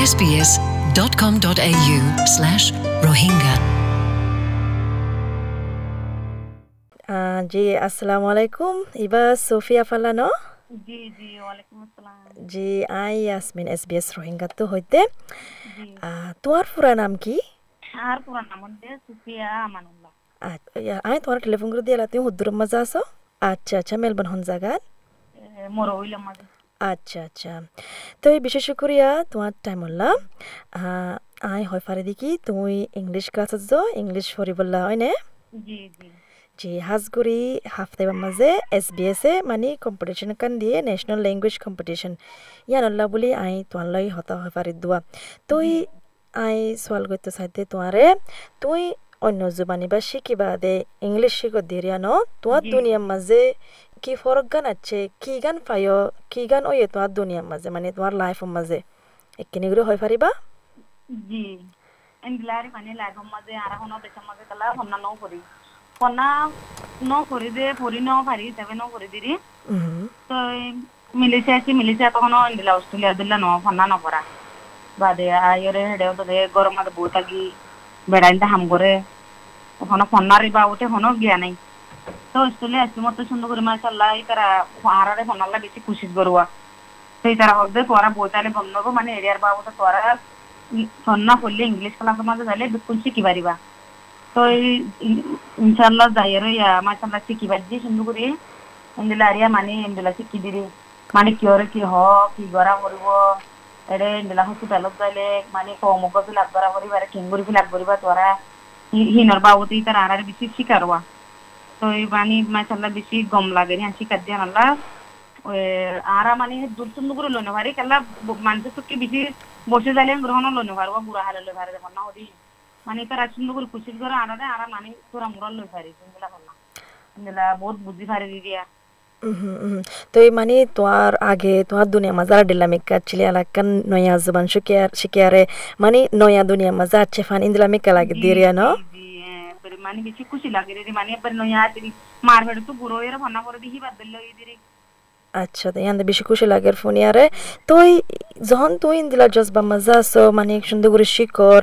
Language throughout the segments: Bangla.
sbs.com.au slash rohingya. জি আসসালামু আলাইকুম ইবা সোফিয়া ফালা ন জি I Yasmin S B S Rohingya তো হইতে তোমার পুরা নাম কি আর পুরা নাম হচ্ছে সুফিয়া আমানুল্লাহ আ- আমি তোমার টেলিফোন করে দিয়ে তুমি হুদ্দুর মাঝে আছো আচ্ছা আচ্ছা মেলবোর্ন হন জায়গাত মরো হইলাম মাঝে আচ্ছা আচ্ছা। তো এই বিশেষ করিয়া তোমার টাইম হল্লা আই হয় পারে দেখি তুমি ইংলিশ ক্লাসত যো ইংলিশ ফরি বললা হয় নে? জি জি। জি হাজগুড়ি হাফতাইবার মাঝে এস বি এস এ মানে কম্পিটিশন কান দিয়ে ন্যাশনাল ল্যাঙ্গুয়েজ কম্পিটিশন ইয়ান আল্লাহ বুলি আই তোমার লই হতা হয় পারি দোয়া। তুই আই সোয়াল করতে চাইতে তোমারে তুই অন্য জুবানি বা শিকিবা দে ইংলিশ শিখ দিরিয়া ন তোমার। দুনিয়ার মাঝে কি ফরক গান আছে কি গান পাইও কি গান ওয়ে তোমার দুনিয়ার মাঝে মানে তোমার লাইফের মাঝে এখানে করে হয় পারিবা জি এন্ডিলারি মানে লাইফৰ মাঝে আর এখন দেশের মাঝে তালা হন্না নও করি হন্না ন করি দে পরি ন পারি তবে ন করি দিরি তো মিলিছে আছি মিলিছে তখন এন্ডিলা অস্ট্রেলিয়া দিলা ন হন্না নপরা বাদে আয়রে হেডেও তো গরম মাঝে বই থাকি বেড়াইতে হাম করে ওখানে ফন্নারি বা ওতে হনো গিয়া নাই তো অস্ট্রেলিয়া আসছি মতো সুন্দর করে মাশাল্লাহ তারা হারারে ফন্নাল্লা বেশি খুশি করুয়া সেই তারা হচ্ছে তোরা বইতালে বন্ধব মানে এরিয়ার বা ওটা তোরা সন্না করলে ইংলিশ ক্লাসের মাঝে যাইলে বিলকুল শিখি পারিবা। তো ইনশাল্লাহ যাই আর ইয়া, মাশাল্লাহ শিখি পারছি, সুন্দর করে এন্দিলা আরিয়া মানে এন্দিলা শিখি দিলি মানে কিয়রে কি হ কি গড়া করব এরে এন্দিলা হসপিটালত যাইলে মানে কমক ফিলাপ করা করিবা কিঙ্গুরি ফিলাপ করিবা তোরা। হিনর বাবুতে তারা আর বেশি শিকারবা তো এই মানে মাশাল্লাহ বেশি গম লাগে হ্যাঁ শিকার দিয়ে আল্লাহ আরা মানে দূর সুন্দর করে লইনে পারি কেলা মানুষের চুক্তি বেশি বসে যাইলে গ্রহণ লইনে পারব বুড়া হালে লই পারে দেখুন না ওদি মানে তারা সুন্দর করে খুশি করে আনারে আরা মানে তোরা মুরা লই পারি জিনিসগুলা বললাম জিনিসগুলা বহুত বুঝি পারি দিয়া। তো মানে তোমার আগে তোমার দুনিয়া মাঝে আর ডিলামিক কাটছিলে এলাকান নয়া জবান শিকিয়ারে মানে নয়া দুনিয়া মাঝে আছে ফান ইন্দিলামিক লাগে দিরিয়া ন? এবার নয়া ତୁ মার ফেড়ে তো বুড়ো এর ভান্না করে দিহি বাদ দিল দিদি আচ্ছা তো ইয়ান বেশি খুশি লাগে ফোনিয়ারে তো এই যখন তুই ইন্দিলা জজবা মজা আছো মানে সুন্দর করে শিকর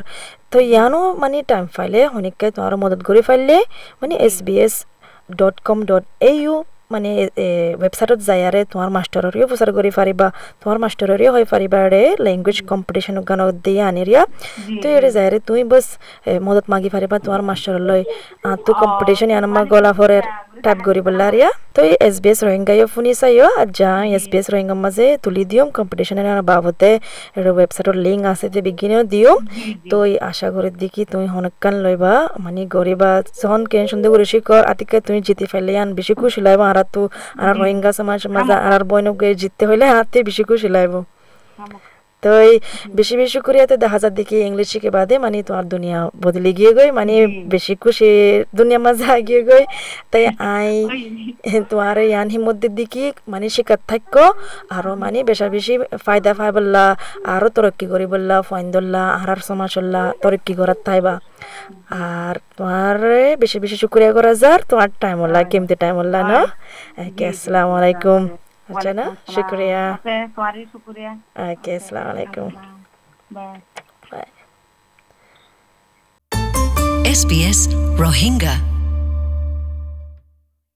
তো ইয়ানো মানে টাইম ফাইলে অনেককে তোমার মদত করে ফাইলে মানে S B S dot com dot A U মানে ওয়েবসাইটত যাই আরে তোমাৰ মাষ্টৰৰেও প্ৰচাৰ কৰি পাৰিবা। তোমাৰ মাষ্টৰৰেও হৈ পাৰিবা ৰে লেংগুৱেজ কম্পিটিশ্যন গানত দিয়ে আনিৰিয়া তুই এৰে যাই রে তুমি বছ এ, মদত মাগি পাৰিবা তোমাৰ মাষ্টৰলৈ তো কম্পিটিশ্যন আনমা গলা ফৰে টাইপ কৰি বললা ৰিয়া তো এই এছ বি এছ রোহিঙ্গাইও শুনি চাইও আর যা এস বি এস রোহিঙ্গার মাঝে তুলি দিও কম্পিটিশনের বাবদে ওয়েবসাইটের লিঙ্ক আছে যে বিজ্ঞানীও দিও তো এই আশা করে দেখি তুমি হনকান লইবা মানে গরিবা যখন কেন সুন্দর করে শিকর আতিকে তুমি জিতে ফেলে আন বেশি খুশি লাইবা আর তো আর রোহিঙ্গা সমাজ মাঝে আর বইনকে জিততে হইলে হাতে বেশি খুশি লাইব তো এই বেশি বেশি করিয়াতে দেখা যায় দেখি ইংলিশ শিখে বাদে মানে তোমার দুনিয়া বদলে গিয়ে গই মানে বেশি খুশি দুনিয়া মাঝে আগিয়ে গই তাই আই তোমার ইয়ান হিমদ্দের দিকে মানে শিকার থাকো আরও মানে বেশা বেশি ফায়দা পাই বললা আরও তরক্কি করি বললা ফাইন ধরলা আর আর সমাজ হল্লা তরক্কি করার থাইবা আর তোমার বেশি বেশি শুক্রিয়া করা যার তোমার টাইম হল্লা কেমতে টাইম হল্লা না? আসসালামু আলাইকুম। আচ্ছা না? শুক্রিয়া। ওকে আসসালামু আলাইকুম। বাই। বাই। SBS Rohingya